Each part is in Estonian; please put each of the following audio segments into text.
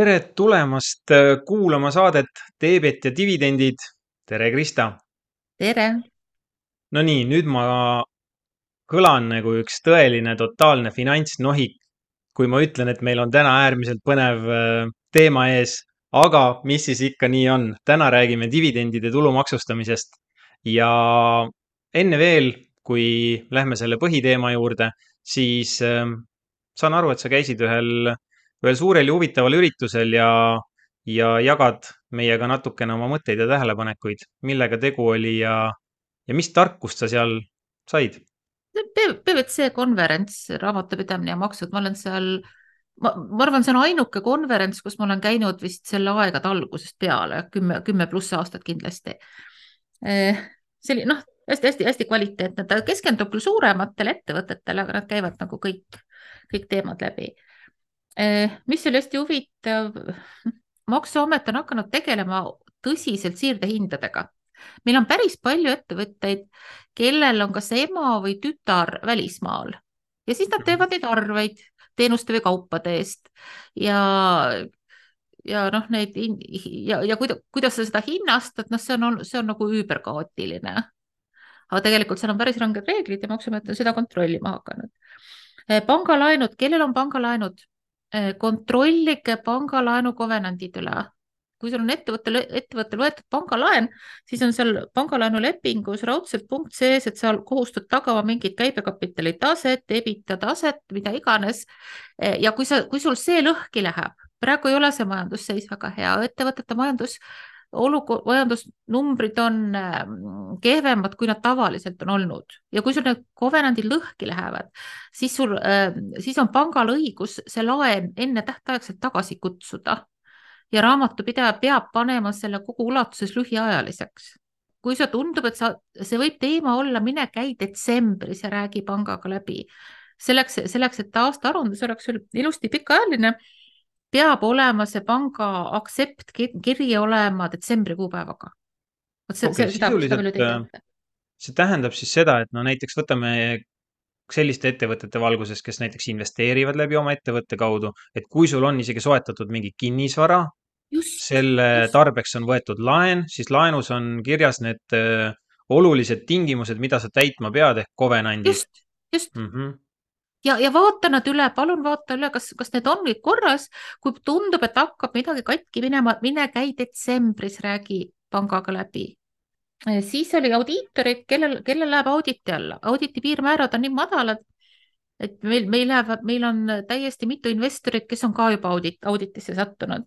tere tulemast äh, kuulama saadet Teebet ja dividendid. tere, Krista. tere. Nonii, nüüd ma kõlan nagu üks tõeline totaalne finantsnohik, kui ma ütlen, et meil on täna äärmiselt põnev äh, teema ees. aga mis siis ikka nii on, täna räägime dividendide tulumaksustamisest ja enne veel, kui lähme selle põhiteema juurde, siis äh, saan aru, et sa käisid ühel ühel suurel ja huvitaval üritusel ja, ja jagad meiega natukene oma mõtteid ja tähelepanekuid, millega tegu oli ja, ja mis tarkust sa seal said? PwC konverents, raamatupidamine ja maksud, ma olen seal, ma, ma arvan, see on ainuke konverents, kus ma olen käinud vist selle aegade algusest peale, kümme, kümme pluss aastat kindlasti. Eh, oli noh, hästi-hästi-hästi kvaliteetne, ta keskendub küll suurematele ettevõtetele, aga nad käivad nagu kõik, kõik teemad läbi mis oli hästi huvitav, maksuamet on hakanud tegelema tõsiselt siirdehindadega. meil on päris palju ettevõtteid, kellel on kas ema või tütar välismaal ja siis nad teevad neid arveid teenuste või kaupade eest ja ja noh, neid ja, ja kuida, kuidas sa seda hinnastad, noh, see on, see on nagu üüberkaootiline. aga tegelikult seal on päris ranged reeglid ja Maksuamet on seda kontrollima hakanud. Eh, pangalaenud, kellel on pangalaenud? Äh, kontrollige pangalaenu kovenandid üle. kui sul on ettevõttel, ettevõttel võetud pangalaen, siis on seal pangalaenu lepingus raudselt punkt sees, et sa kohustud tagama mingit käibekapitali taset, EBITDA taset, mida iganes. Äh, ja kui sa, kui sul see lõhki läheb, praegu ei ole see majandusseis väga hea, ettevõtete majandus olukord, majandusnumbrid on ähm, kehvemad, kui nad tavaliselt on olnud ja kui sul need kovenandid lõhki lähevad, siis sul, ähm, siis on pangal õigus see laen ennetähtaegselt tagasi kutsuda ja raamatupidaja peab panema selle kogu ulatuses lühiajaliseks. kui see tundub, et sa, see võib teema olla, mine käi detsembris ja räägi pangaga läbi. selleks, selleks, et aastaaruandlus oleks sul ilusti pikaajaline peab olema see panga aktsept kiri olema detsembri kuupäevaga. vot see okay,, seda, seda veel ei tegeta. see tähendab siis seda, et no näiteks võtame selliste ettevõtete valguses, kes näiteks investeerivad läbi oma ettevõtte kaudu, et kui sul on isegi soetatud mingi kinnisvara, selle just. tarbeks on võetud laen, siis laenus on kirjas need äh, olulised tingimused, mida sa täitma pead ehk kovenandid. just, just mm. -hmm ja, ja vaata nad üle, palun vaata üle, kas, kas need on kõik korras. kui tundub, et hakkab midagi katki minema, mine käi detsembris, räägi pangaga läbi. siis oli audiitorid, kellel, kellel läheb auditi alla, auditi piirmäärad on nii madalad, et meil, meil läheb, meil on täiesti mitu investorit, kes on ka juba audit, auditisse sattunud.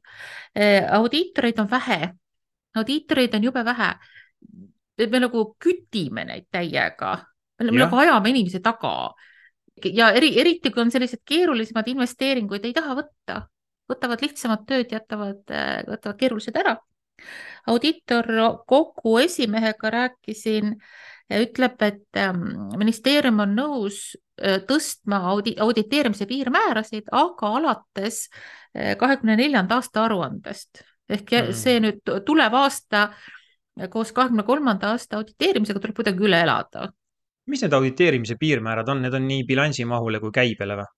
audiitoreid on vähe, audiitoreid on jube vähe. me nagu kütime neid täiega, me nagu ajame inimesi taga ja eri, eriti kui on sellised keerulisemad investeeringuid ei taha võtta, võtavad lihtsamat tööd, jätavad, võtavad keerulised ära. audiitor kogu esimehega rääkisin, ütleb, et ähm, ministeerium on nõus äh, tõstma audi-, auditeerimise piirmäärasid, aga alates äh, kahekümne neljanda aasta aruandest ehk mm. see nüüd tulev aasta koos kahekümne kolmanda aasta auditeerimisega tuleb kuidagi üle elada mis need auditeerimise piirmäärad on, need on nii bilansimahule kui käibele või?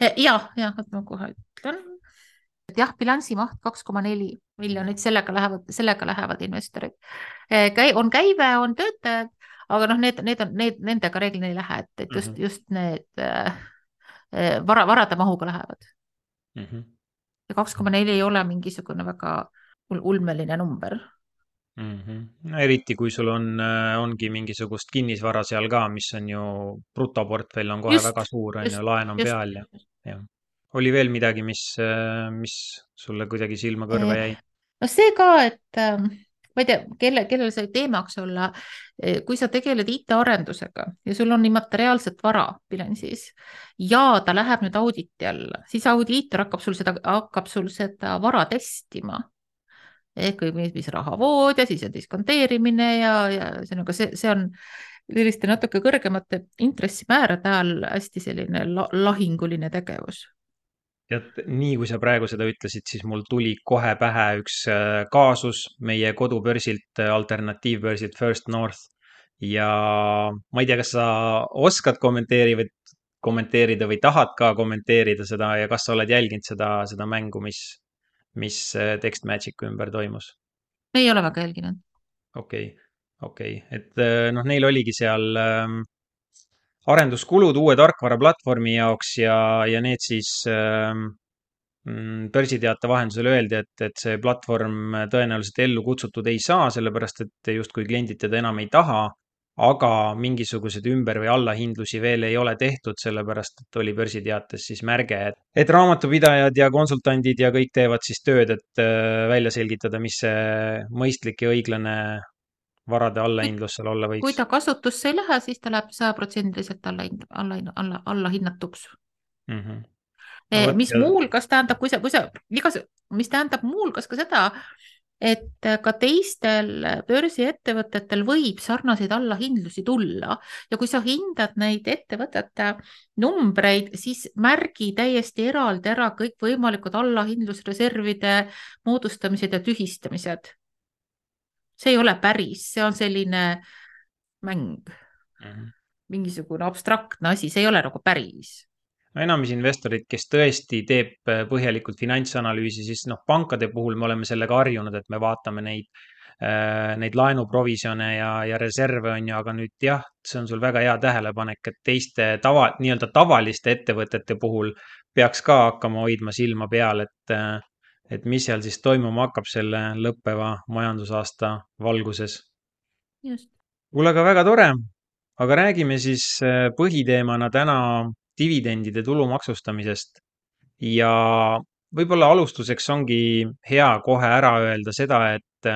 ja, ja, oot ma kohe ütlen. et jah, bilansimaht kaks koma neli miljonit, sellega lähevad, sellega lähevad investorid. Käi-, on käive, on töötajad, aga noh, need, need on, need, nendega reeglina ei lähe, et, et just mm, -hmm. just need äh, vara, varade mahuga lähevad mm. -hmm. ja kaks koma neli ei ole mingisugune väga ulmeline number mm. -hmm. eriti, kui sul on, äh, ongi mingisugust kinnisvara seal ka, mis on ju, brutoportfell on kohe just, väga suur, on ju, laen on just. peal ja, jah. oli veel midagi, mis, äh, mis sulle kuidagi silma-kõrva jäi? no see ka, et äh, ma ei tea, kelle, kellel see teemaks olla, kui sa tegeled IT-arendusega ja sul on immateriaalset vara bilansis ja ta läheb nüüd auditi alla, siis audiitor hakkab sul seda, hakkab sul seda vara testima ehk mis, mis rahavood ja siis on diskonteerimine ja, ja ühesõnaga see, see on selliste natuke kõrgemate intressimäärade all hästi selline la, lahinguline tegevus. tead, nii kui sa praegu seda ütlesid, siis mul tuli kohe pähe üks äh, kaasus meie kodubörsilt, äh, alternatiivbörsilt First North ja ma ei tea, kas sa oskad kommenteerida, kommenteerida või tahad ka kommenteerida seda ja kas sa oled jälginud seda, seda mängu, mis mis äh, Text Magicu ümber toimus? ei ole väga jälginud. okei okay,, okei okay., et äh, noh, neil oligi seal äh, arenduskulud uue tarkvaraplatvormi jaoks ja, ja need siis äh, börsiteate vahendusel öeldi, et, et see platvorm tõenäoliselt ellu kutsutud ei saa, sellepärast et justkui kliendid teda enam ei taha aga mingisuguseid ümber- või allahindlusi veel ei ole tehtud, sellepärast et oli börsiteates siis märge, et, et raamatupidajad ja konsultandid ja kõik teevad siis tööd, et äh, välja selgitada, mis see mõistlik ja õiglane varade allahindlus seal olla võiks. kui ta kasutusse ei lähe, siis ta läheb sajaprotsendiliselt alla, alla, alla, alla hinnatuks mm. -hmm. No, mis muuhulgas tähendab, kui sa, kui sa igas, mis tähendab muuhulgas ka seda, et ka teistel börsiettevõtetel võib sarnaseid allahindlusi tulla ja kui sa hindad neid ettevõtete numbreid, siis märgi täiesti eraldi ära kõikvõimalikud allahindlusreservide moodustamised ja tühistamised. see ei ole päris, see on selline mäng mm, -hmm. mingisugune abstraktne asi, see ei ole nagu päris no enamus investorid, kes tõesti teeb äh, põhjalikult finantsanalüüsi, siis noh, pankade puhul me oleme sellega harjunud, et me vaatame neid, äh, neid laenuprovisjone ja, ja reserve on ju, aga nüüd jah, see on sul väga hea tähelepanek, et teiste tava, nii-öelda tavaliste ettevõtete puhul peaks ka hakkama hoidma silma peal, et, äh, et mis seal siis toimuma hakkab selle lõppeva majandusaasta valguses. kuule, aga väga tore, aga räägime siis põhiteemana täna dividendide tulumaksustamisest ja võib-olla alustuseks ongi hea kohe ära öelda seda, et,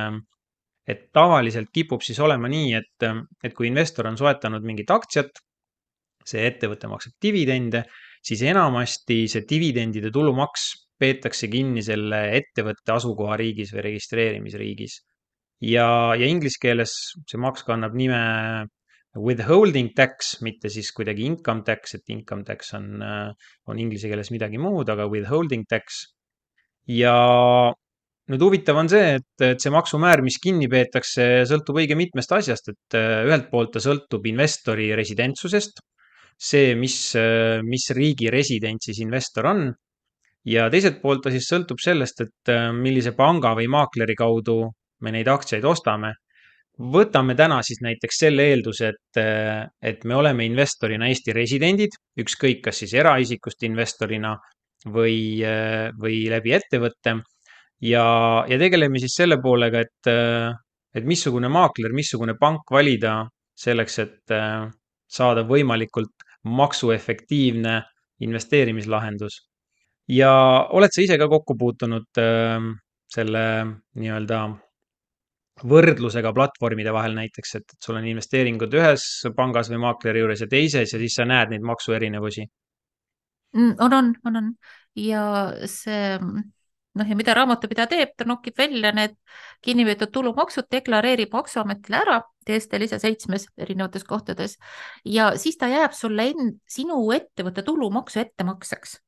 et tavaliselt kipub siis olema nii, et, et kui investor on soetanud mingit aktsiat, see ettevõte maksab dividende, siis enamasti see dividendide tulumaks peetakse kinni selle ettevõtte asukohariigis või registreerimisriigis. ja, ja inglise keeles see maks kannab nime withholding tax, mitte siis kuidagi income tax, et income tax on, äh, on inglise keeles midagi muud, aga withholding tax. ja nüüd huvitav on see, et, et see maksumäär, mis kinni peetakse, sõltub õige mitmest asjast, et äh, ühelt poolt ta sõltub investori residentsusest, see, mis, äh, mis riigi resident siis investor on. ja teiselt poolt ta siis sõltub sellest, et millise panga või maakleri kaudu me neid aktsiaid ostame võtame täna siis näiteks selle eelduse, et, et me oleme investorina Eesti residendid, ükskõik, kas siis eraisikust investorina või, või läbi ettevõtte. ja, ja tegeleme siis selle poolega, et, et missugune maakler, missugune pank valida selleks, et saada võimalikult maksuefektiivne investeerimislahendus. ja oled sa ise ka kokku puutunud selle nii-öelda võrdlusega platvormide vahel näiteks, et, et sul on investeeringud ühes pangas või maakleri juures ja teises ja siis sa näed neid maksuerinevusi? Mm, on, on, on, on ja see noh, ja mida raamatupidaja teeb, ta nokib välja need kinni peetud tulumaksud, deklareerib Maksuametile ära TST lisa seitsmes erinevates kohtades ja siis ta jääb sulle end, sinu ettevõtte tulumaksu ettemakseks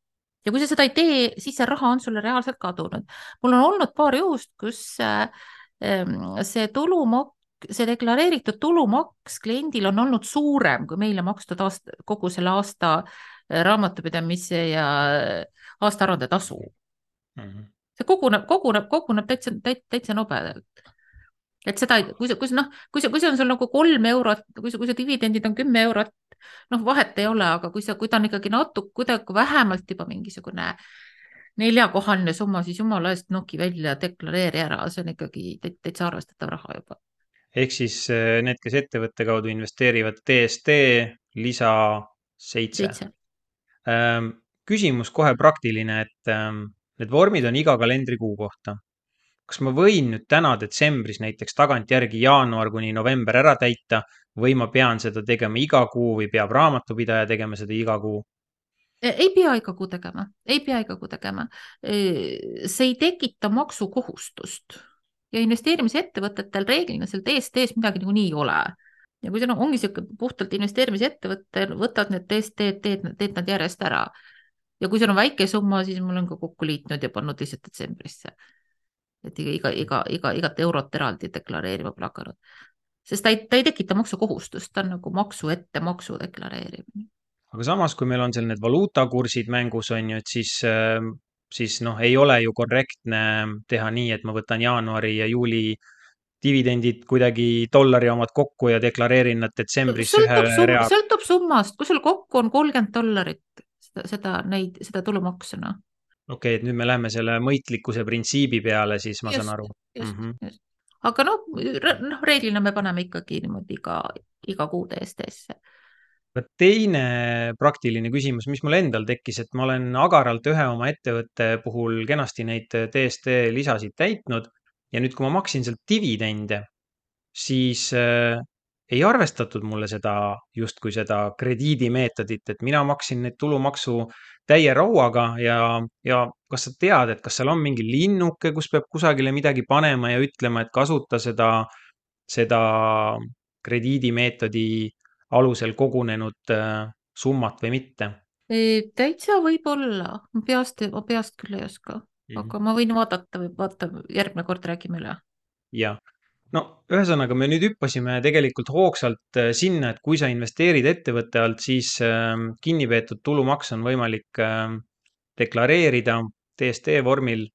ja kui sa seda ei tee, siis see raha on sulle reaalselt kadunud. mul on olnud paar juhust, kus äh, see tulumaks, see deklareeritud tulumaks kliendil on olnud suurem kui meile makstud aasta, kogu selle aasta äh, raamatupidamise ja äh, aastaaruande tasu mm. -hmm. see koguneb, koguneb, koguneb täitsa, täitsa nobedalt. et seda, kui sa, kui sa noh, kui sa, kui see on sul nagu kolm eurot, kui sa, kui sa dividendid on kümme eurot, noh, vahet ei ole, aga kui sa, kui ta on ikkagi natuke, kuidagi vähemalt juba mingisugune neljakohaline summa, siis jumala eest noki välja, deklareeri ära, see on ikkagi täitsa arvestatav raha juba. ehk siis eh, need, kes ettevõtte kaudu investeerivad, DST lisa seitse. Ähm, küsimus kohe praktiline, et ähm, need vormid on iga kalendrikuu kohta. kas ma võin nüüd täna detsembris näiteks tagantjärgi jaanuar kuni november ära täita või ma pean seda tegema iga kuu või peab raamatupidaja tegema seda iga kuu? Ei pea iga kuu tegema, ei pea iga kuu tegema. see ei tekita maksukohustust ja investeerimisettevõtetel reeglina seal DST-s midagi niikuinii ei ole. ja kui see no, ongi niisugune puhtalt investeerimisettevõte, võtad need DST-d, teed, teed nad järjest ära. ja kui seal on väike summa, siis ma olen ka kokku liitnud ja pannud lihtsalt detsembrisse. et iga, iga, iga, igat eurot eraldi deklareerima pole hakanud. sest ta ei, ta ei tekita maksukohustust, ta on nagu maksu ettemaksu deklareerimine aga samas, kui meil on seal need valuutakursid mängus, on ju, et siis äh, siis noh, ei ole ju korrektne teha nii, et ma võtan jaanuari ja juuli dividendid kuidagi dollari omad kokku ja deklareerin nad detsembris ühe sõltub sum- rea. sõltub summast, kui sul kokku on kolmkümmend dollarit, seda, seda, neid, seda tulumaksu, noh. okei okay,, et nüüd me läheme selle mõistlikkuse printsiibi peale, siis ma just, saan aru. just Mm -hmm. just. aga noh, noh, reeglina me paneme ikkagi niimoodi iga, iga kuu DST-sse. Teine praktiline küsimus, mis mul endal tekkis, et ma olen agaralt ühe oma ettevõtte puhul kenasti neid DST lisasid täitnud ja nüüd, kui ma maksin sealt dividende, siis äh, ei arvestatud mulle seda justkui seda krediidimeetodit, et mina maksin neid tulumaksu täie rauaga ja, ja kas sa tead, et kas seal on mingi linnuke, kus peab kusagile midagi panema ja ütlema, et kasuta seda, seda krediidimeetodi alusel kogunenud äh, summat või mitte? täitsa võib-olla, peast, peast küll ei oska, Mhm. aga ma võin vaadata vaata, järgmine kord räägime üle. jah, no ühesõnaga me nüüd hüppasime tegelikult hoogsalt äh, sinna, et kui sa investeerid ettevõtte alt, siis ähm, kinni peetud tulumaks on võimalik ähm, deklareerida DST vormil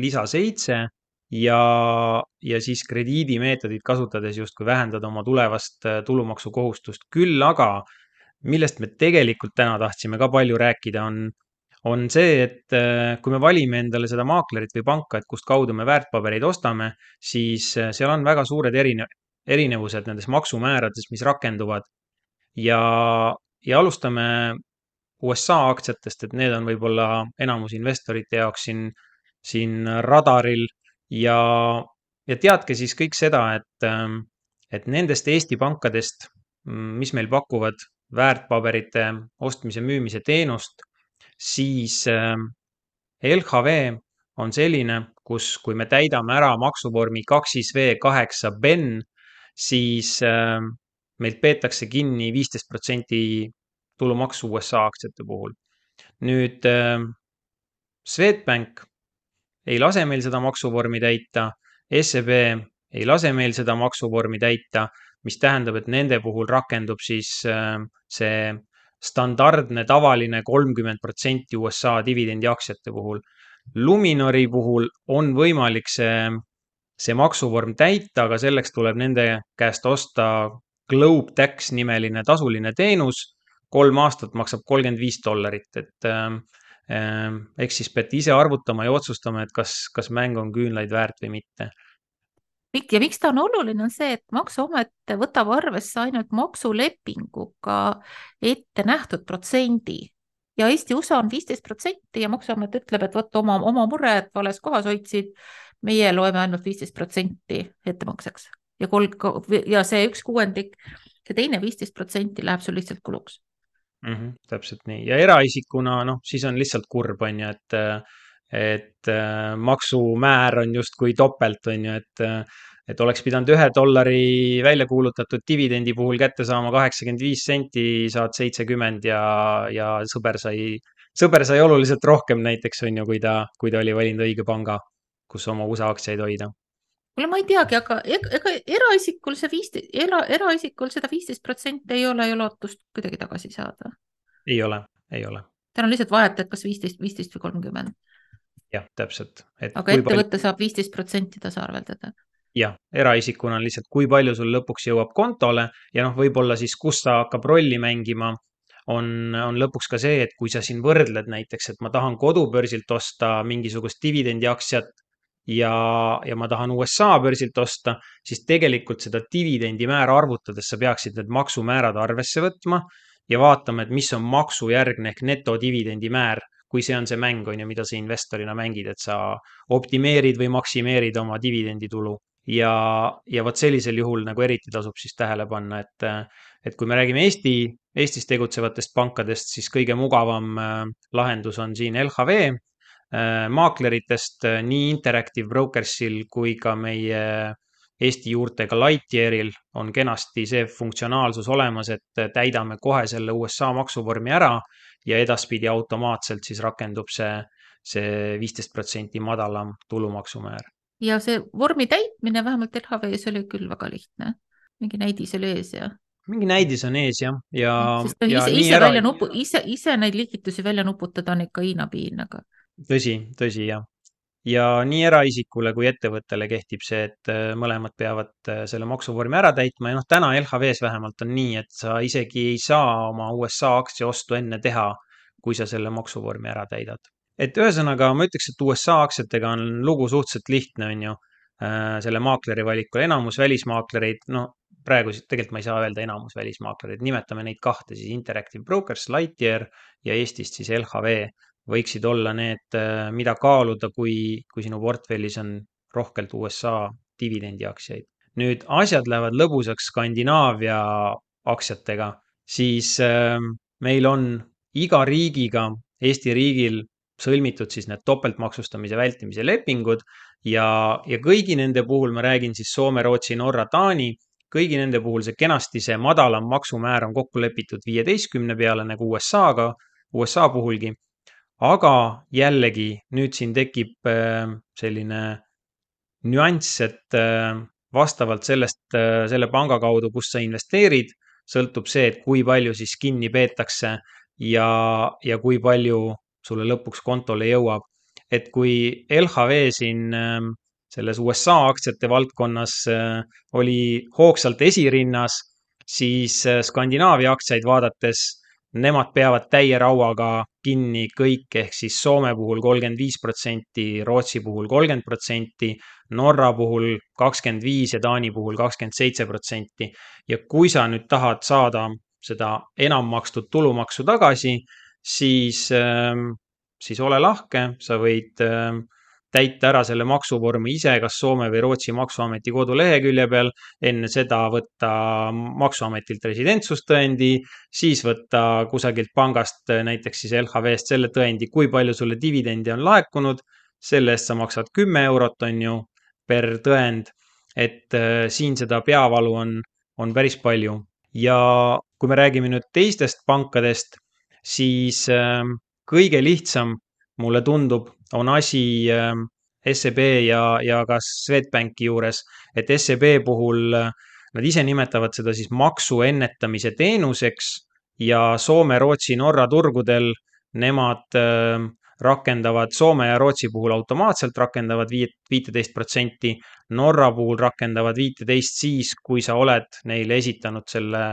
lisa seitse ja, ja siis krediidimeetodit kasutades justkui vähendada oma tulevast äh, tulumaksukohustust. küll aga, millest me tegelikult täna tahtsime ka palju rääkida, on, on see, et äh, kui me valime endale seda maaklerit või panka, et kust kaudu me väärtpabereid ostame, siis äh, seal on väga suured erine-, erinevused nendes maksumäärades, mis rakenduvad. ja, ja alustame USA aktsiatest, et need on võib-olla enamus investorite jaoks siin, siin radaril ja, ja teadke siis kõik seda, et, ähm, et nendest Eesti pankadest, mm, mis meil pakuvad väärtpaberite ostmise-müümise teenust, siis ähm, LHV on selline, kus, kui me täidame ära maksuvormi kaks siis V kaheksa BEN, siis ähm, meilt peetakse kinni viisteist protsenti tulumaksu USA aktsiate puhul. nüüd Swedbank ei lase meil seda maksuvormi täita, SEB ei lase meil seda maksuvormi täita, mis tähendab, et nende puhul rakendub siis see standardne tavaline kolmkümmend protsenti USA dividendiaktsiate puhul. Luminori puhul on võimalik see, see maksuvorm täita, aga selleks tuleb nende käest osta Globe Tax nimeline tasuline teenus. kolm aastat maksab kolmkümmend viis dollarit, et äh, eks siis peate ise arvutama ja otsustama, et kas, kas mäng on küünlaid väärt või mitte. ja miks ta on oluline, on see, et Maksuamet võtab arvesse ainult maksulepinguga ette nähtud protsendi. Ja Eesti-USA on viisteist protsenti ja Maksuamet ütleb, et vot oma, oma mure, et vales kohas hoidsid, meie loeme ainult viisteist protsenti ettemakseks. Ja kolm ja see üks kuuendik, see teine viisteist protsenti läheb sul lihtsalt kuluks mm. -hmm, täpselt nii ja eraisikuna noh, siis on lihtsalt kurb, on ju, et, et äh, maksumäär on justkui topelt, on ju, et, et oleks pidanud ühe dollari välja kuulutatud dividendi puhul kätte saama kaheksakümmend viis senti, saad seitsekümmend ja, ja sõber sai, sõber sai oluliselt rohkem näiteks, on ju, kui ta, kui ta oli valinud õige panga, kus oma USA aktsiaid hoida kuule, ma ei teagi, aga ega, ega eraisikul see viisteist, era, eraisikul seda viisteist protsenti ei ole ju lootust kuidagi tagasi saada. ei ole, ei ole. tal on lihtsalt vahet, et kas viisteist, viisteist või kolmkümmend. jah, täpselt. aga ettevõte palju... saab viisteist protsenti tasaarveldada. jah, eraisikuna on lihtsalt, kui palju sul lõpuks jõuab kontole ja noh, võib-olla siis, kus ta hakkab rolli mängima on, on lõpuks ka see, et kui sa siin võrdled näiteks, et ma tahan kodubörsilt osta mingisugust dividendiaktsiat ja, ja ma tahan USA börsilt osta, siis tegelikult seda dividendimäära arvutades sa peaksid need maksumäärad arvesse võtma ja vaatama, et mis on maksujärgne ehk netodividendimäär, kui see on see mäng, on ju, mida sa investorina mängid, et sa optimeerid või maksimeerid oma dividenditulu. ja, ja vot sellisel juhul nagu eriti tasub siis tähele panna, et, et kui me räägime Eesti, Eestis tegutsevatest pankadest, siis kõige mugavam äh, lahendus on siin LHV maakleritest äh, nii Interactive Brokersil kui ka meie Eesti juurtega Lightyearil on kenasti see funktsionaalsus olemas, et äh, täidame kohe selle USA maksuvormi ära ja edaspidi automaatselt siis rakendub see, see viisteist protsenti madalam tulumaksumäär. ja see vormi täitmine vähemalt LHV-s oli küll väga lihtne, mingi näidis oli ees ja mingi näidis on ees jah, ja, ja. ja. ise, ise ära... välja nupu, ise, ise neid liigitusi välja nuputada on ikka Hiina piin, aga tõsi, tõsi jah. ja nii eraisikule kui ettevõttele kehtib see, et äh, mõlemad peavad äh, selle maksuvormi ära täitma ja noh, täna LHV-s vähemalt on nii, et sa isegi ei saa oma USA aktsia ostu enne teha, kui sa selle maksuvormi ära täidad. et ühesõnaga ma ütleks, et USA aktsiatega on lugu suhteliselt lihtne, on ju, äh, selle maakleri valikul, enamus välismaaklereid, no praegu tegelikult ma ei saa öelda enamus välismaaklereid, nimetame neid kahte siis Interactive Brokers, Lightyear ja Eestist siis LHV võiksid olla need, äh, mida kaaluda, kui, kui sinu portfellis on rohkelt USA dividendiaktsiaid. nüüd asjad lähevad lõbusaks Skandinaavia aktsiatega, siis äh, meil on iga riigiga, Eesti riigil sõlmitud siis need topeltmaksustamise vältimise lepingud ja, ja kõigi nende puhul ma räägin siis Soome, Rootsi, Norra, Taani kõigi nende puhul see kenasti see madalam maksumäär on kokku lepitud viieteistkümne peale nagu USA-ga, USA puhulgi. Aga jällegi nüüd siin tekib äh, selline nüanss, et äh, vastavalt sellest, äh, selle panga kaudu, kus sa investeerid, sõltub see, et kui palju siis kinni peetakse ja, ja kui palju sulle lõpuks kontole jõuab. et kui LHV siin selles USA aktsiate valdkonnas oli hoogsalt esirinnas, siis Skandinaavia aktsiaid vaadates nemad peavad täie rauaga kinni kõik, ehk siis Soome puhul kolmkümmend viis protsenti, Rootsi puhul kolmkümmend protsenti, Norra puhul kakskümmend viis ja Taani puhul kakskümmend seitse protsenti. ja kui sa nüüd tahad saada seda enam makstud tulumaksu tagasi, siis, ähm, siis ole lahke, sa võid äh, täita ära selle maksuvormi ise, kas Soome või Rootsi maksuameti kodulehekülje peal, enne seda võtta maksuametilt residentsustõendi, siis võtta kusagilt pangast, näiteks siis LHV-st selle tõendi, kui palju sulle dividendi on laekunud. selle eest sa maksad kümme eurot, on ju, per tõend. et äh, siin seda peavalu on, on päris palju ja kui me räägime nüüd teistest pankadest, siis äh, kõige lihtsam mulle tundub, on asi ähm, SEB ja, ja ka Swedbanki juures, et SEB puhul äh, nad ise nimetavad seda siis maksu ennetamise teenuseks ja Soome, Rootsi, Norra turgudel nemad äh, rakendavad Soome ja Rootsi puhul automaatselt rakendavad viit, viiteist protsenti. Norra puhul rakendavad viiteist siis, kui sa oled neile esitanud selle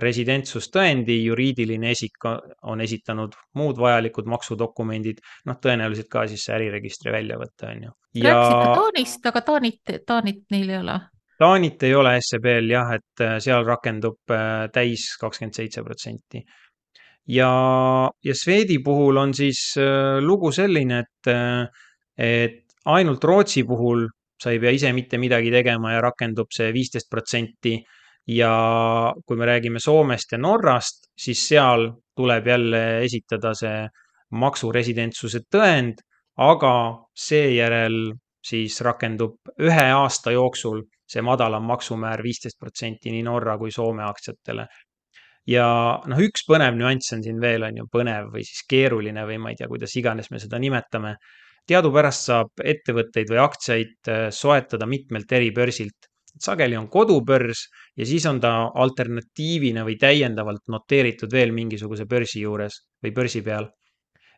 residentsustõendi, juriidiline isik on esitanud muud vajalikud maksudokumendid, noh, tõenäoliselt ka siis see äriregistri väljavõte on ju. ja. rääkisite Taanist, aga Taanit, Taanit neil ei ole? Taanit ei ole SEB-l jah, et äh, seal rakendub äh, täis kakskümmend seitse protsenti. ja, ja Swedi puhul on siis äh, lugu selline, et, et ainult Rootsi puhul sa ei pea ise mitte midagi tegema ja rakendub see viisteist protsenti ja kui me räägime Soomest ja Norrast, siis seal tuleb jälle esitada see maksuresidentsuse tõend, aga seejärel siis rakendub ühe aasta jooksul see madalam maksumäär viisteist protsenti nii Norra kui Soome aktsiatele. ja noh, üks põnev nüanss on siin veel, on ju, põnev või siis keeruline või ma ei tea, kuidas iganes me seda nimetame. teadupärast saab ettevõtteid või aktsiaid äh, soetada mitmelt eri börsilt sageli on kodubörs ja siis on ta alternatiivina või täiendavalt noteeritud veel mingisuguse börsi juures või börsi peal.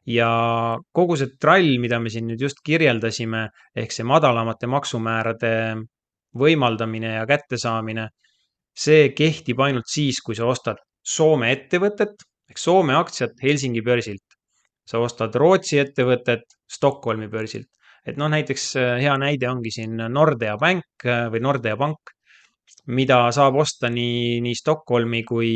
ja kogu see trall, mida me siin nüüd just kirjeldasime, ehk see madalamate maksumäärade võimaldamine ja kättesaamine, see kehtib ainult siis, kui sa ostad Soome ettevõtet ehk Soome aktsiat Helsingi börsilt. sa ostad Rootsi ettevõtet Stockholmi börsilt et noh, näiteks äh, hea näide ongi siin Nordea Bank äh, või Nordea Pank, mida saab osta nii, nii Stockholmi kui,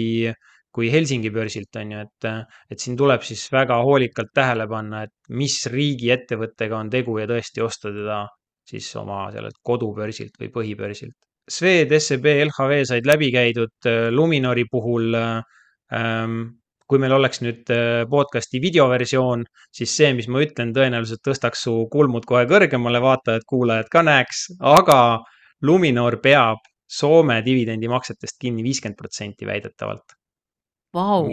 kui Helsingi börsilt, on ju, et, et siin tuleb siis väga hoolikalt tähele panna, et mis riigi ettevõttega on tegu ja tõesti osta teda siis oma sellelt kodubörsilt või põhibörsilt. Swed, SEB, LHV said läbi käidud, äh, Luminori puhul ähm, kui meil oleks nüüd äh, podcast'i videoversioon, siis see, mis ma ütlen, tõenäoliselt tõstaks su kulmud kohe kõrgemale, vaatajad-kuulajad ka näeks, aga Luminor peab Soome dividendimaksetest kinni viiskümmend protsenti väidetavalt. Vau,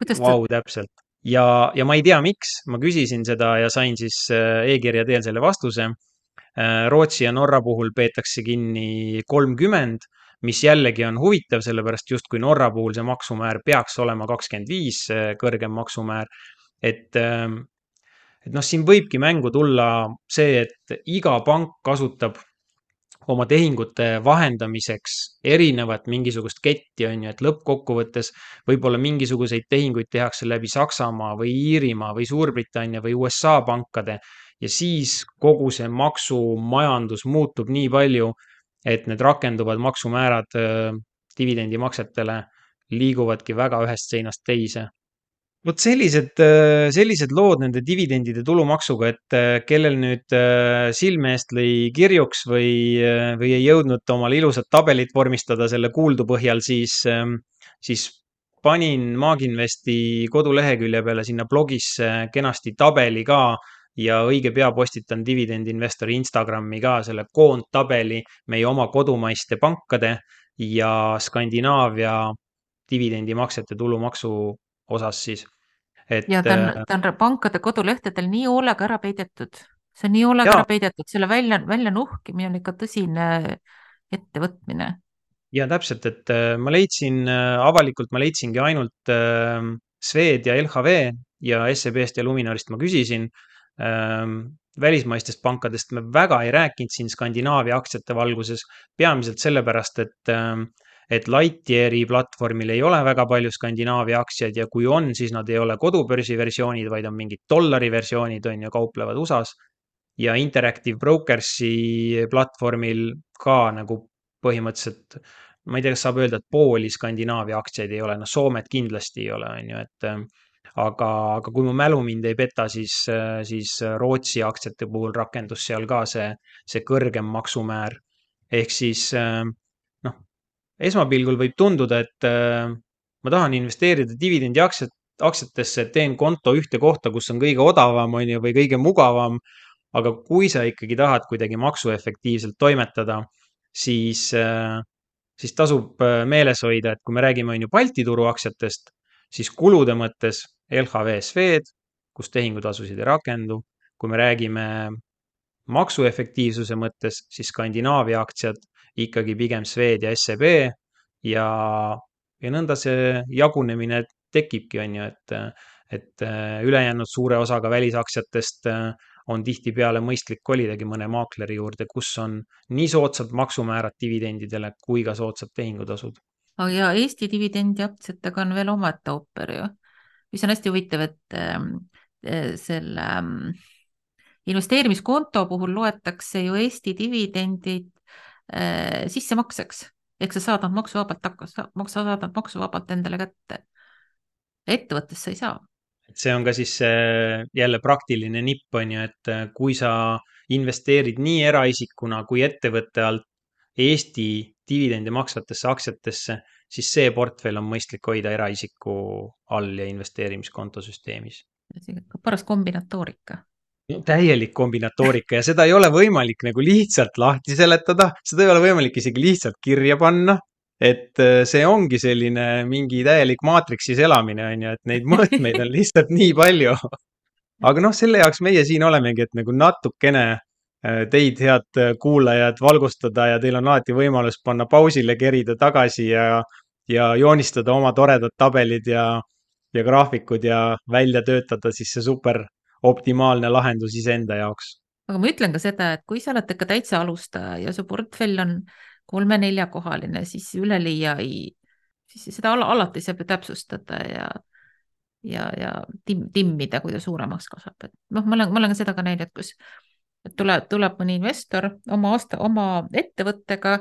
kuidas ta? Vau, täpselt. ja, ja ma ei tea, miks, ma küsisin seda ja sain siis äh, e-kirja teel selle vastuse. Äh, Rootsi ja Norra puhul peetakse kinni kolmkümmend mis jällegi on huvitav, sellepärast justkui Norra puhul see maksumäär peaks olema kakskümmend viis, kõrgem maksumäär. et, ähm, et noh, siin võibki mängu tulla see, et iga pank kasutab oma tehingute vahendamiseks erinevat mingisugust ketti, on ju, et lõppkokkuvõttes võib-olla mingisuguseid tehinguid tehakse läbi Saksamaa või Iirimaa või Suurbritannia või USA pankade ja siis kogu see maksumajandus muutub nii palju, et need rakenduvad maksumäärad dividendimaksetele liiguvadki väga ühest seinast teise. Vot sellised, sellised lood nende dividendide tulumaksuga, et kellel nüüd silme eest lõi kirjuks või, või ei jõudnud omale ilusat tabelit vormistada selle kuuldu põhjal, siis, siis panin Maaginvesti kodulehekülje peale sinna blogisse kenasti tabeli ka ja õige pea postitan dividendinvestori Instagrami ka selle koondtabeli meie oma kodumaiste pankade ja Skandinaavia dividendimaksete tulumaksu osas siis et. ja ta on, äh, ta on pankade kodulehtedel nii hoolega ära peidetud, see on nii hoolega ja. ära peidetud, selle välja, välja nuhkimine on ikka tõsine ettevõtmine. ja täpselt, et äh, ma leidsin äh, avalikult, ma leidsingi ainult Swed ja LHV ja SEB-st ja Luminorist ma küsisin välismaistest pankadest me väga ei rääkinud siin Skandinaavia aktsiate valguses, peamiselt sellepärast, et äh, et Lightyeari platvormil ei ole väga palju Skandinaavia aktsiaid ja kui on, siis nad ei ole kodubörsi versioonid, vaid on mingid dollari versioonid, on ju, kauplevad USA-s. ja Interactive Brokersi platvormil ka nagu põhimõtteliselt, ma ei tea, kas saab öelda, et pooli Skandinaavia aktsiaid ei ole, noh, Soomet kindlasti ei ole, on ju, et aga, aga kui mu mälu mind ei peta, siis, siis Rootsi aktsiate puhul rakendus seal ka see, see kõrgem maksumäär. ehk siis esmapilgul võib tunduda, et ma tahan investeerida dividendi aktsiat, aktsiatesse, teen konto ühte kohta, kus on kõige odavam, on ju, või kõige mugavam. aga kui sa ikkagi tahad kuidagi maksuefektiivselt toimetada, siis, siis tasub meeles hoida, et kui me räägime, on ju, Balti turu aktsiatest, siis kulude mõttes LHV Swed, kus tehingutasusid ei rakendu. kui me räägime maksuefektiivsuse mõttes, siis Skandinaavia aktsiad ikkagi pigem Swed ja SEB ja, ja nõnda see jagunemine tekibki, on ju, et, et äh, ülejäänud suure osaga välisaktsiatest äh, on tihtipeale mõistlik kolidagi mõne maakleri juurde, kus on nii soodsad maksumäärad dividendidele kui ka soodsad tehingutasud. Ja Eesti dividendiaktsiatega on veel omaette ooper ju, mis on hästi huvitav, et ähm, äh, selle ähm, investeerimiskonto puhul loetakse ju Eesti dividendid äh, sissemakseks ehk sa saad nad maksuvabalt takkas, sa saad nad maksuvabalt endale kätte. ettevõttes sa ei saa. see on ka siis jälle praktiline nipp on ju, et äh, kui sa investeerid nii eraisikuna kui ettevõtte alt Eesti dividendi maksvatesse aktsiatesse, siis see portfell on mõistlik hoida eraisiku all ja investeerimiskonto süsteemis. paras kombinatoorika no, täielik kombinatoorika ja seda ei ole võimalik nagu lihtsalt lahti seletada, seda ei ole võimalik isegi lihtsalt kirja panna. et äh, see ongi selline mingi täielik maatriksis elamine, on ju, et neid mõõtmeid on lihtsalt nii palju. aga noh, selle jaoks meie siin olemegi, et nagu natukene teid, head äh, kuulajad, valgustada ja teil on alati võimalus panna pausile, kerida tagasi ja, ja joonistada oma toredad tabelid ja, ja graafikud ja välja töötada siis see super optimaalne lahendus iseenda jaoks. aga ma ütlen ka seda, et kui sa oled ikka täitsa alustaja ja su portfell on kolme-neljakohaline, siis üleliia ei, siis seda al alati saab ju täpsustada ja ja, ja tim, timmida, kui ta suuremaks kasvab, et noh, ma olen, ma olen seda ka näinud, kus tuleb, tuleb mõni investor oma aasta, oma ettevõttega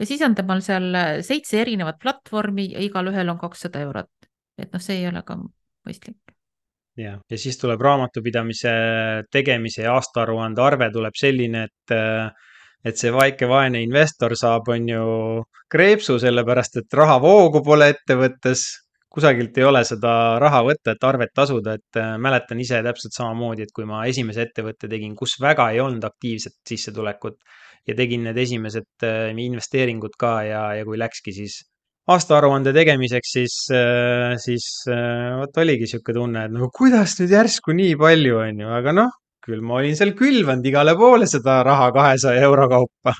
ja siis on temal seal seitse erinevat platvormi ja igalühel on kakssada eurot. et noh, see ei ole ka mõistlik ja, ja siis tuleb raamatupidamise tegemise ja aastaaruande arve tuleb selline, et, et see väike vaene investor saab, on ju, kreepsu, sellepärast et rahavoogu pole ettevõttes. Kusagilt ei ole seda raha võtta, et arvet tasuda, et äh, mäletan ise täpselt samamoodi, et kui ma esimese ettevõtte tegin, kus väga ei olnud aktiivset sissetulekut ja tegin need esimesed äh, investeeringud ka ja, ja kui läkski, siis aastaaruande tegemiseks, siis, äh, siis vot oligi sihuke tunne, et no kuidas nüüd järsku nii palju, on ju, aga noh, küll ma olin seal külvanud igale poole seda raha kahesaja euro kaupa.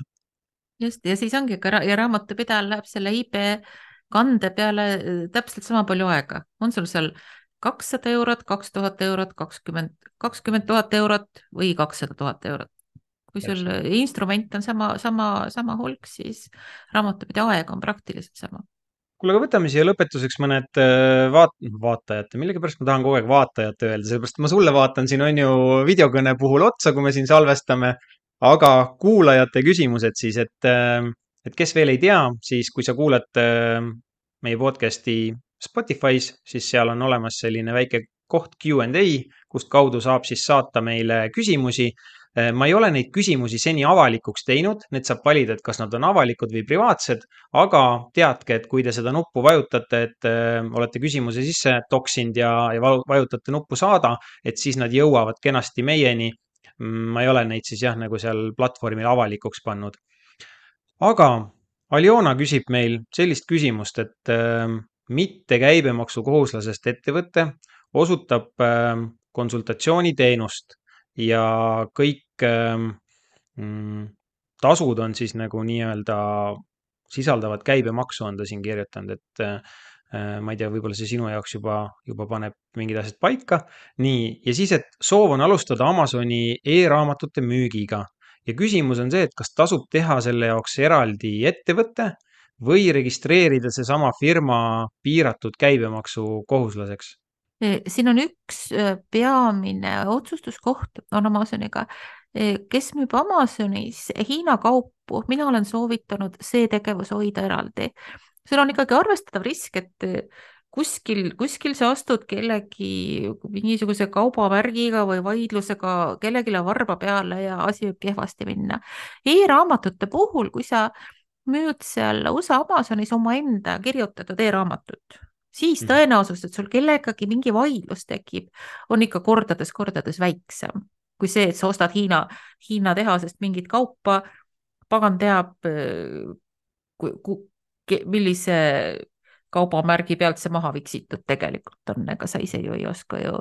just, ja siis ongi ja raamatupidajal läheb selle IB kande peale täpselt sama palju aega, on sul seal kakssada eurot, kaks tuhat eurot, kakskümmend, kakskümmend tuhat eurot või kakssada tuhat eurot. kui sul instrument on sama, sama, sama hulk, siis raamatupidaja aeg on praktiliselt sama. Kuule, aga võtame siia lõpetuseks mõned äh, vaat-, vaatajate, millegipärast ma tahan kogu aeg vaatajate öelda, sellepärast ma sulle vaatan siin on ju videokõne puhul otsa, kui me siin salvestame, aga kuulajate küsimused siis, et, äh, et kes veel ei tea, siis kui sa kuulad äh, meie podcast'i Spotify's, siis seal on olemas selline väike koht Q and A, kust kaudu saab siis saata meile küsimusi. Äh, ma ei ole neid küsimusi seni avalikuks teinud, need saab valida, et kas nad on avalikud või privaatsed, aga teadke, et kui te seda nuppu vajutate, et äh, olete küsimuse sisse toksinud ja, ja vajutate nuppu saada, et siis nad jõuavad kenasti meieni. Mm, ma ei ole neid siis jah, nagu seal platvormil avalikuks pannud. Aga Aljona küsib meil sellist küsimust, et äh, mitte käibemaksukohuslasest ettevõte osutab ähm, konsultatsiooniteenust ja kõik ähm, mm, tasud on siis nagu nii-öelda, sisaldavad käibemaksu, on ta siin kirjutanud, et äh, ma ei tea, võib-olla see sinu jaoks juba, juba paneb mingid asjad paika. nii, ja siis, et soov on alustada Amazoni e-raamatute müügiga ja küsimus on see, et kas tasub teha selle jaoks eraldi ettevõte või registreerida seesama firma piiratud käibemaksu kohuslaseks? E, siin on üks e, peamine otsustuskoht on Amazoniga, e, kes müüb Amazonis Hiina kaupu, mina olen soovitanud see tegevus hoida eraldi. seal on ikkagi arvestatav risk, et kuskil, kuskil sa astud kellegi mingisuguse kaubamärgiga või vaidlusega kellelegi varba peale ja asi võib kehvasti minna e. e-raamatute puhul, kui sa müüd seal USA Amazonis omaenda kirjutatud e-raamatut, siis mhm. tõenäosus, et sul kellegagi mingi vaidlus tekib, on ikka kordades-kordades väiksem kui see, et sa ostad Hiina, Hiina tehasest mingit kaupa, pagan teab, millise kaubamärgi pealt see maha viksitud tegelikult on, ega sa ise ju ei oska ju,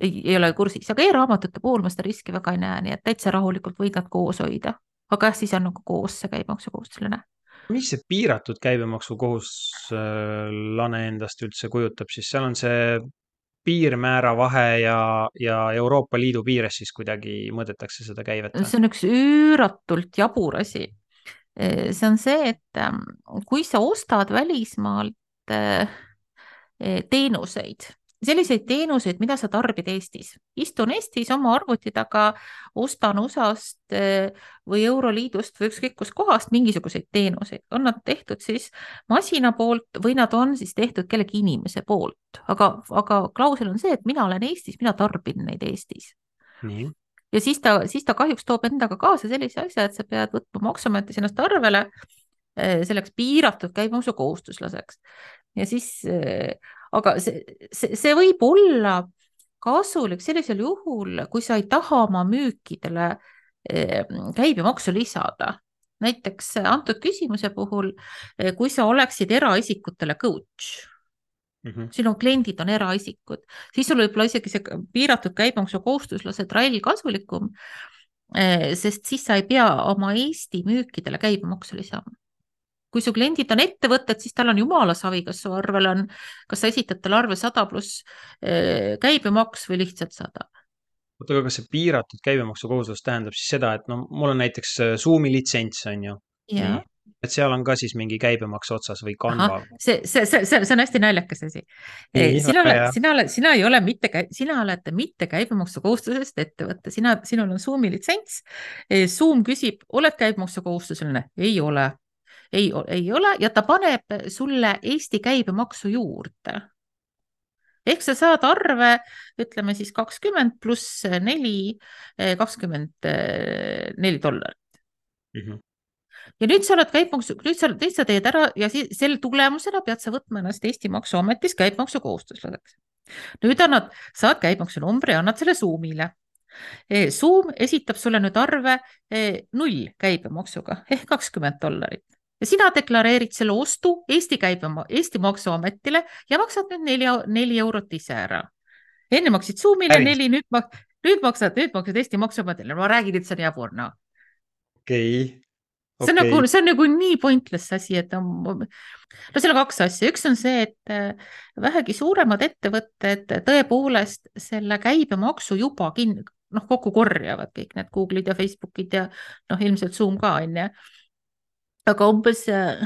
ei, ei ole kursis, aga e-raamatute puhul ma seda riski väga ei näe, nii et täitsa rahulikult võid nad koos hoida aga jah, siis on nagu koos see käibemaksukohustusline. mis see piiratud käibemaksukohuslane endast üldse kujutab, siis seal on see piirmäära vahe ja, ja Euroopa Liidu piires siis kuidagi mõõdetakse seda käivet? see on üks üüratult jabur asi. see on see, et ähm, kui sa ostad välismaalt teenuseid. Selliseid teenuseid, mida sa tarbid Eestis. istun Eestis oma arvuti taga, ostan USA-st eh, või Euroliidust või ükskõik kuskohast mingisuguseid teenuseid, on nad tehtud siis masina poolt või nad on siis tehtud kellegi inimese poolt, aga, aga klausel on see, et mina olen Eestis, mina tarbin neid Eestis. ja siis ta, siis ta kahjuks toob endaga kaasa sellise asja, et sa pead võtma Maksuametis ennast arvele selleks piiratud käibemaksukohustuslaseks ja siis eh, aga see, see, see võib olla kasulik sellisel juhul, kui sa ei taha oma müükidele eh, käibemaksu lisada. näiteks antud küsimuse puhul, eh, kui sa oleksid eraisikutele coach mm, -hmm. sinu kliendid on eraisikud, siis sul võib olla isegi see piiratud käibemaksukohustuslase trall kasulikum, sest siis sa ei pea oma Eesti müükidele käibemaksu lisama kui su kliendid on ettevõtted, siis tal on jumala savi, kas su arvel on, kas sa esitad talle arve sada pluss eh, käibemaks või lihtsalt sada oota, aga kas see piiratud käibemaksukohuslus tähendab siis seda, et no mul on näiteks eh, Zoomi litsents on ju. et seal on ka siis mingi käibemaks otsas või Canva? see, see, see, see, see on hästi naljakas asi. Eh, sina oled, sina oled, sina ei ole mitte, sina oled mitte käibemaksukohustusest ettevõte, sina, sinul on Zoomi litsents. Zoom küsib, oled käibemaksukohustuseline? ei ole ei, ei ole ja ta paneb sulle Eesti käibemaksu juurde. ehk sa saad arve, ütleme siis kakskümmend pluss neli, kakskümmend neli dollarit mm. -hmm ja nüüd sa oled käibemaksu, nüüd sa, nüüd sa teed ära ja siis selle tulemusena pead sa võtma ennast Eesti Maksuametis käibemaksukohustuslaseks. nüüd annad, saad käibemaksunumbri, annad selle Zoomile. Zoom esitab sulle nüüd arve null käibemaksuga ehk kakskümmend dollarit ja sina deklareerid selle ostu Eesti käibema, Eesti Maksuametile ja maksad nüüd neli, neli eurot ise ära. enne maksid Zoomile Äris. neli, nüüd mak-, nüüd maksad, nüüd maksad Eesti Maksuametile, ma räägin, et see on jabur, noh. okei okay., see on nagu, see on nagu nii pointless asi, et no, no seal on kaks asja, üks on see, et äh, vähegi suuremad ettevõtted tõepoolest selle käibemaksu juba kin-, noh, kokku korjavad kõik need Google'id ja Facebookid ja noh, ilmselt Zoom ka onju. Aga umbes äh,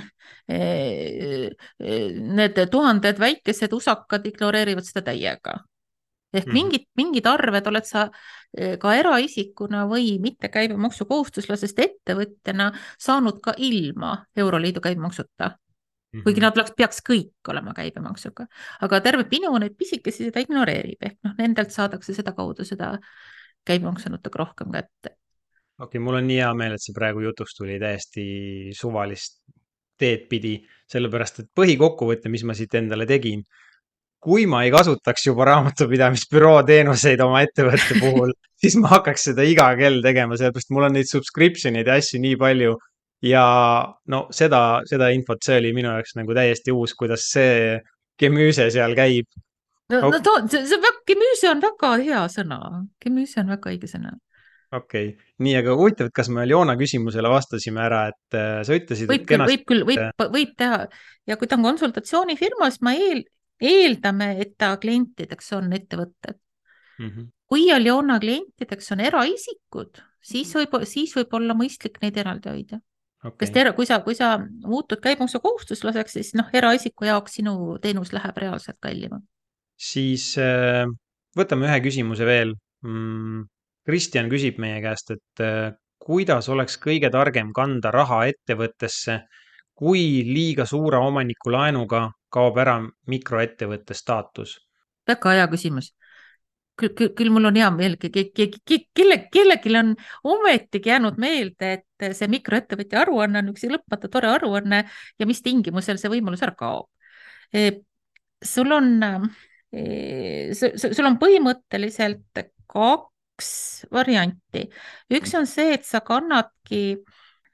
äh, need tuhanded väikesed usakad ignoreerivad seda täiega. ehk Mhm. mingid, mingid arved oled sa ka eraisikuna või mitte käibemaksukohustuslasest ettevõtjana saanud ka ilma Euroliidu käibemaksuta, Mhm. kuigi nad peaks, peaks kõik olema käibemaksuga, aga terve pinu neid pisikesi seda ignoreerib ehk noh, nendelt saadakse sedakaudu seda käibemaksu natuke rohkem kätte. okei, mul on nii hea meel, et see praegu jutuks tuli täiesti suvalist teed pidi, sellepärast et põhikokkuvõte, mis ma siit endale tegin, kui ma ei kasutaks juba raamatupidamisbüroo teenuseid oma ettevõtte puhul, siis ma hakkaks seda iga kell tegema, sellepärast mul on neid subscription eid ja asju nii palju ja no seda, seda infot, see oli minu jaoks nagu täiesti uus, kuidas see gemüüse seal käib. no, no too, see, see väga, gemüüse on väga hea sõna, gemüüse on väga õige sõna. Okei okay., nii, aga huvitav, et kas me Aljona küsimusele vastasime ära, et äh, sa ütlesid, võib küll, võib küll, võib, võib teha ja kui ta on konsultatsioonifirma, siis ma eel, eeldame, et ta klientideks on ettevõtted. mm. -hmm. kui Aljona klientideks on eraisikud, siis võib, siis võib olla mõistlik neid eraldi hoida. Okay. sest era, kui sa, kui sa muutud käibemaksukohustuslaseks, siis noh, eraisiku jaoks sinu teenus läheb reaalselt kallimaks. siis äh, võtame ühe küsimuse veel mm,. Kristjan küsib meie käest, et äh, kuidas oleks kõige targem kanda raha ettevõttesse, kui liiga suure omaniku laenuga kaob ära mikroettevõtte staatus? väga hea küsimus. küll, küll, küll mul on hea meel, kelle, kellelgi on ometigi jäänud meelde, et see mikroettevõtja aruanne on üks lõpmata tore aruanne ja mis tingimusel see võimalus ära kaob. sul on, sul on põhimõtteliselt kaks varianti. üks on see, et sa kannadki,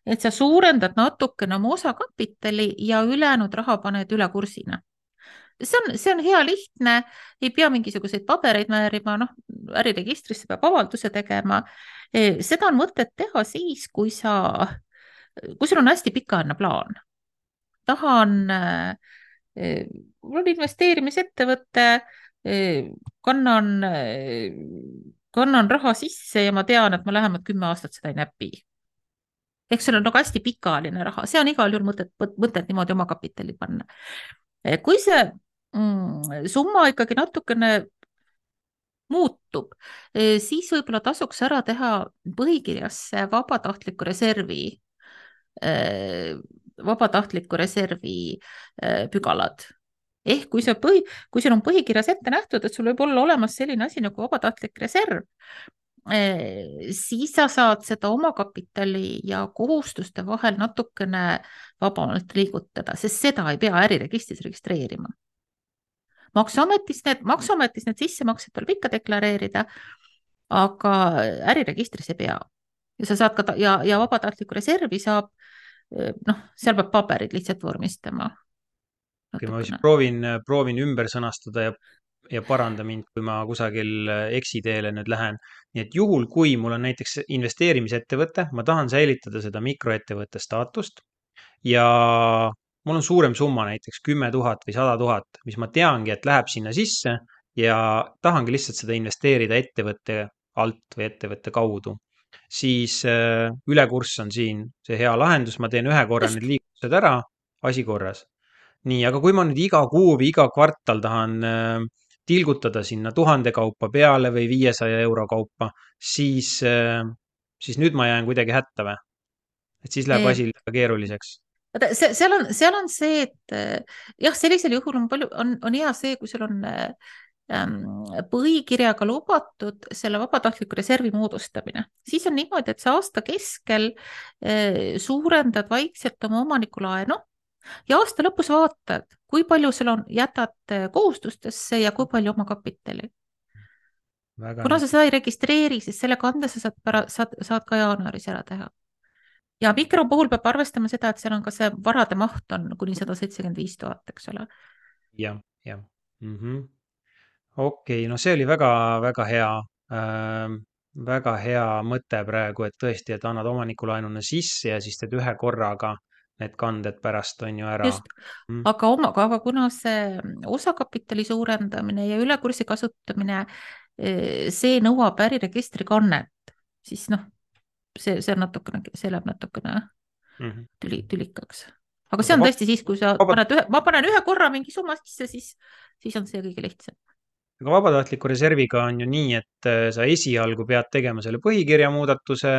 et sa suurendad natukene oma osakapitali ja ülejäänud raha paned üle kursina see on, see on hea lihtne, ei pea mingisuguseid pabereid määrima, noh, äriregistrisse peab avalduse tegema. seda on mõtet teha siis, kui sa, kui sul on hästi pikaajaline plaan. tahan, mul on investeerimisettevõte, kannan, kannan raha sisse ja ma tean, et ma lähemalt kümme aastat seda ei näpi. Ehk sul on nagu hästi pikaajaline raha, see on igal juhul mõtet, mõtet niimoodi omakapitali panna. Kui see mm, summa ikkagi natukene muutub, siis võib-olla tasuks ära teha põhikirjasse vabatahtliku reservi, vabatahtliku reservi pügalad. Ehk kui see põhi, kui sul on põhikirjas ette nähtud, et sul võib olla olemas selline asi nagu vabatahtlik reserv, siis sa saad seda omakapitali ja kohustuste vahel natukene vabamalt liigutada, sest seda ei pea äriregistris registreerima. maksuametis need, maksuametis need sissemaksed tuleb ikka deklareerida, aga äriregistris ei pea. ja sa saad ka ja, ja vabatahtlikku reservi saab noh, seal peab paberid lihtsalt vormistama. okei, ma siis proovin, proovin ümber sõnastada ja ja paranda mind, kui ma kusagil eksiteele nüüd lähen. nii et juhul, kui mul on näiteks investeerimisettevõte, ma tahan säilitada seda mikroettevõtte staatust ja mul on suurem summa, näiteks kümme tuhat või sada tuhat, mis ma teangi, et läheb sinna sisse ja tahangi lihtsalt seda investeerida ettevõtte alt või ettevõtte kaudu, siis äh, ülekurss on siin see hea lahendus, ma teen ühe korra need liigutused ära, asi korras. nii, aga kui ma nüüd iga kuu või iga kvartal tahan äh, tilgutada sinna tuhande kaupa peale või viiesaja euro kaupa, siis, siis nüüd ma jään kuidagi hätta või? et siis läheb asi liiga keeruliseks. Vaata, see, seal on, seal on see, et jah, sellisel juhul on palju, on, on hea see, kui sul on ähm, põhikirjaga lubatud selle vabatahtliku reservi moodustamine, siis on niimoodi, et sa aasta keskel äh, suurendad vaikselt oma omaniku laenu ja aasta lõpus vaatad, kui palju sul on, jätad kohustustesse ja kui palju omakapitali. kuna sa seda ei registreeri, siis selle kande sa saad saad, saad ka jaanuaris ära teha ja mikro puhul peab arvestama seda, et seal on ka see varade maht on kuni sada seitsekümmend viis tuhat, eks ole. jah, jah mm -hmm. okei okay,, no see oli väga-väga hea ähm, väga hea mõte praegu, et tõesti, et annad omanikulaenuna sisse ja siis teed ühe korraga need kanded pärast on ju ära. just, aga oma, aga kuna see osakapitali suurendamine ja ülekursi kasutamine, eh, see nõuab äriregistri kannet, siis noh, see, see on natukene, see läheb natukene mm -hmm. tüli, tülikaks. aga see on tõesti siis, kui sa Vabad... paned ühe, ma panen ühe korra mingi summa sisse, siis, siis on see kõige lihtsam aga vabatahtliku reserviga on ju nii, et äh, sa esialgu pead tegema selle põhikirja muudatuse,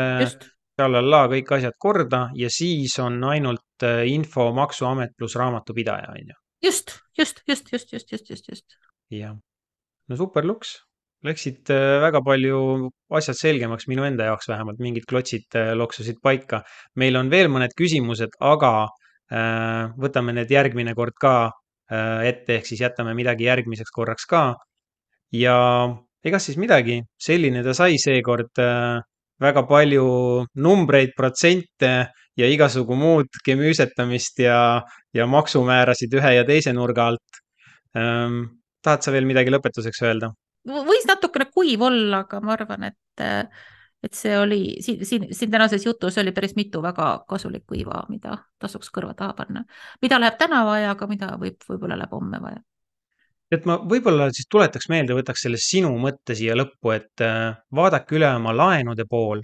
tralala, kõik asjad korda ja siis on ainult äh, info Maksuamet pluss raamatupidaja, on ju. just, just, just, just, just, just, just, just. jah, no super luks, läksid äh, väga palju asjad selgemaks minu enda jaoks vähemalt, mingid klotsid loksusid paika. meil on veel mõned küsimused, aga äh, võtame need järgmine kord ka ette, ehk siis jätame midagi järgmiseks korraks ka ja egas siis midagi, selline ta sai seekord äh, väga palju numbreid, protsente ja igasugu muud gemüüsetamist ja, ja maksumäärasid ühe ja teise nurga alt ähm,. tahad sa veel midagi lõpetuseks öelda? võis natukene kuiv olla, aga ma arvan, et, et see oli siin, siin, siin tänases jutus oli päris mitu väga kasulikku iva, mida tasuks kõrva taha panna. mida läheb täna vaja, aga mida võib, võib-olla läheb homme vaja et ma võib-olla siis tuletaks meelde, võtaks selle sinu mõtte siia lõppu, et äh, vaadake üle oma laenude pool.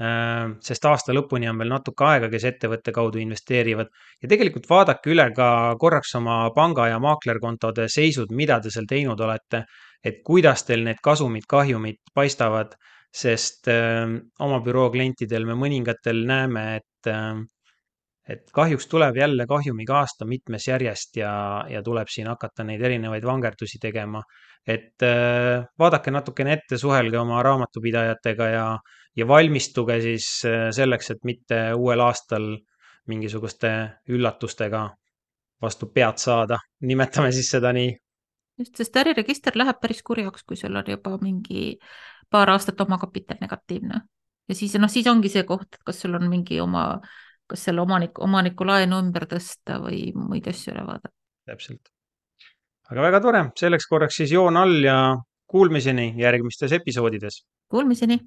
Äh, sest aasta lõpuni on veel natuke aega, kes ettevõtte kaudu investeerivad ja tegelikult vaadake üle ka korraks oma panga ja maaklerkontode seisud, mida te seal teinud olete. et kuidas teil need kasumid, kahjumid paistavad, sest äh, oma büroo klientidel me mõningatel näeme, et et kahjuks tuleb jälle kahjumiga aasta mitmes järjest ja, ja tuleb siin hakata neid erinevaid vangerdusi tegema. et äh, vaadake natukene ette, suhelge oma raamatupidajatega ja, ja valmistuge siis äh, selleks, et mitte uuel aastal mingisuguste üllatustega vastu pead saada, nimetame siis seda nii. just, sest äriregister läheb päris kurjaks, kui sul on juba mingi paar aastat omakapital negatiivne ja siis noh, siis ongi see koht, et kas sul on mingi oma kas selle omanik, omaniku laenu ümber tõsta või muid asju üle vaadata. täpselt. aga väga tore, selleks korraks siis joon all ja kuulmiseni järgmistes episoodides. Kuulmiseni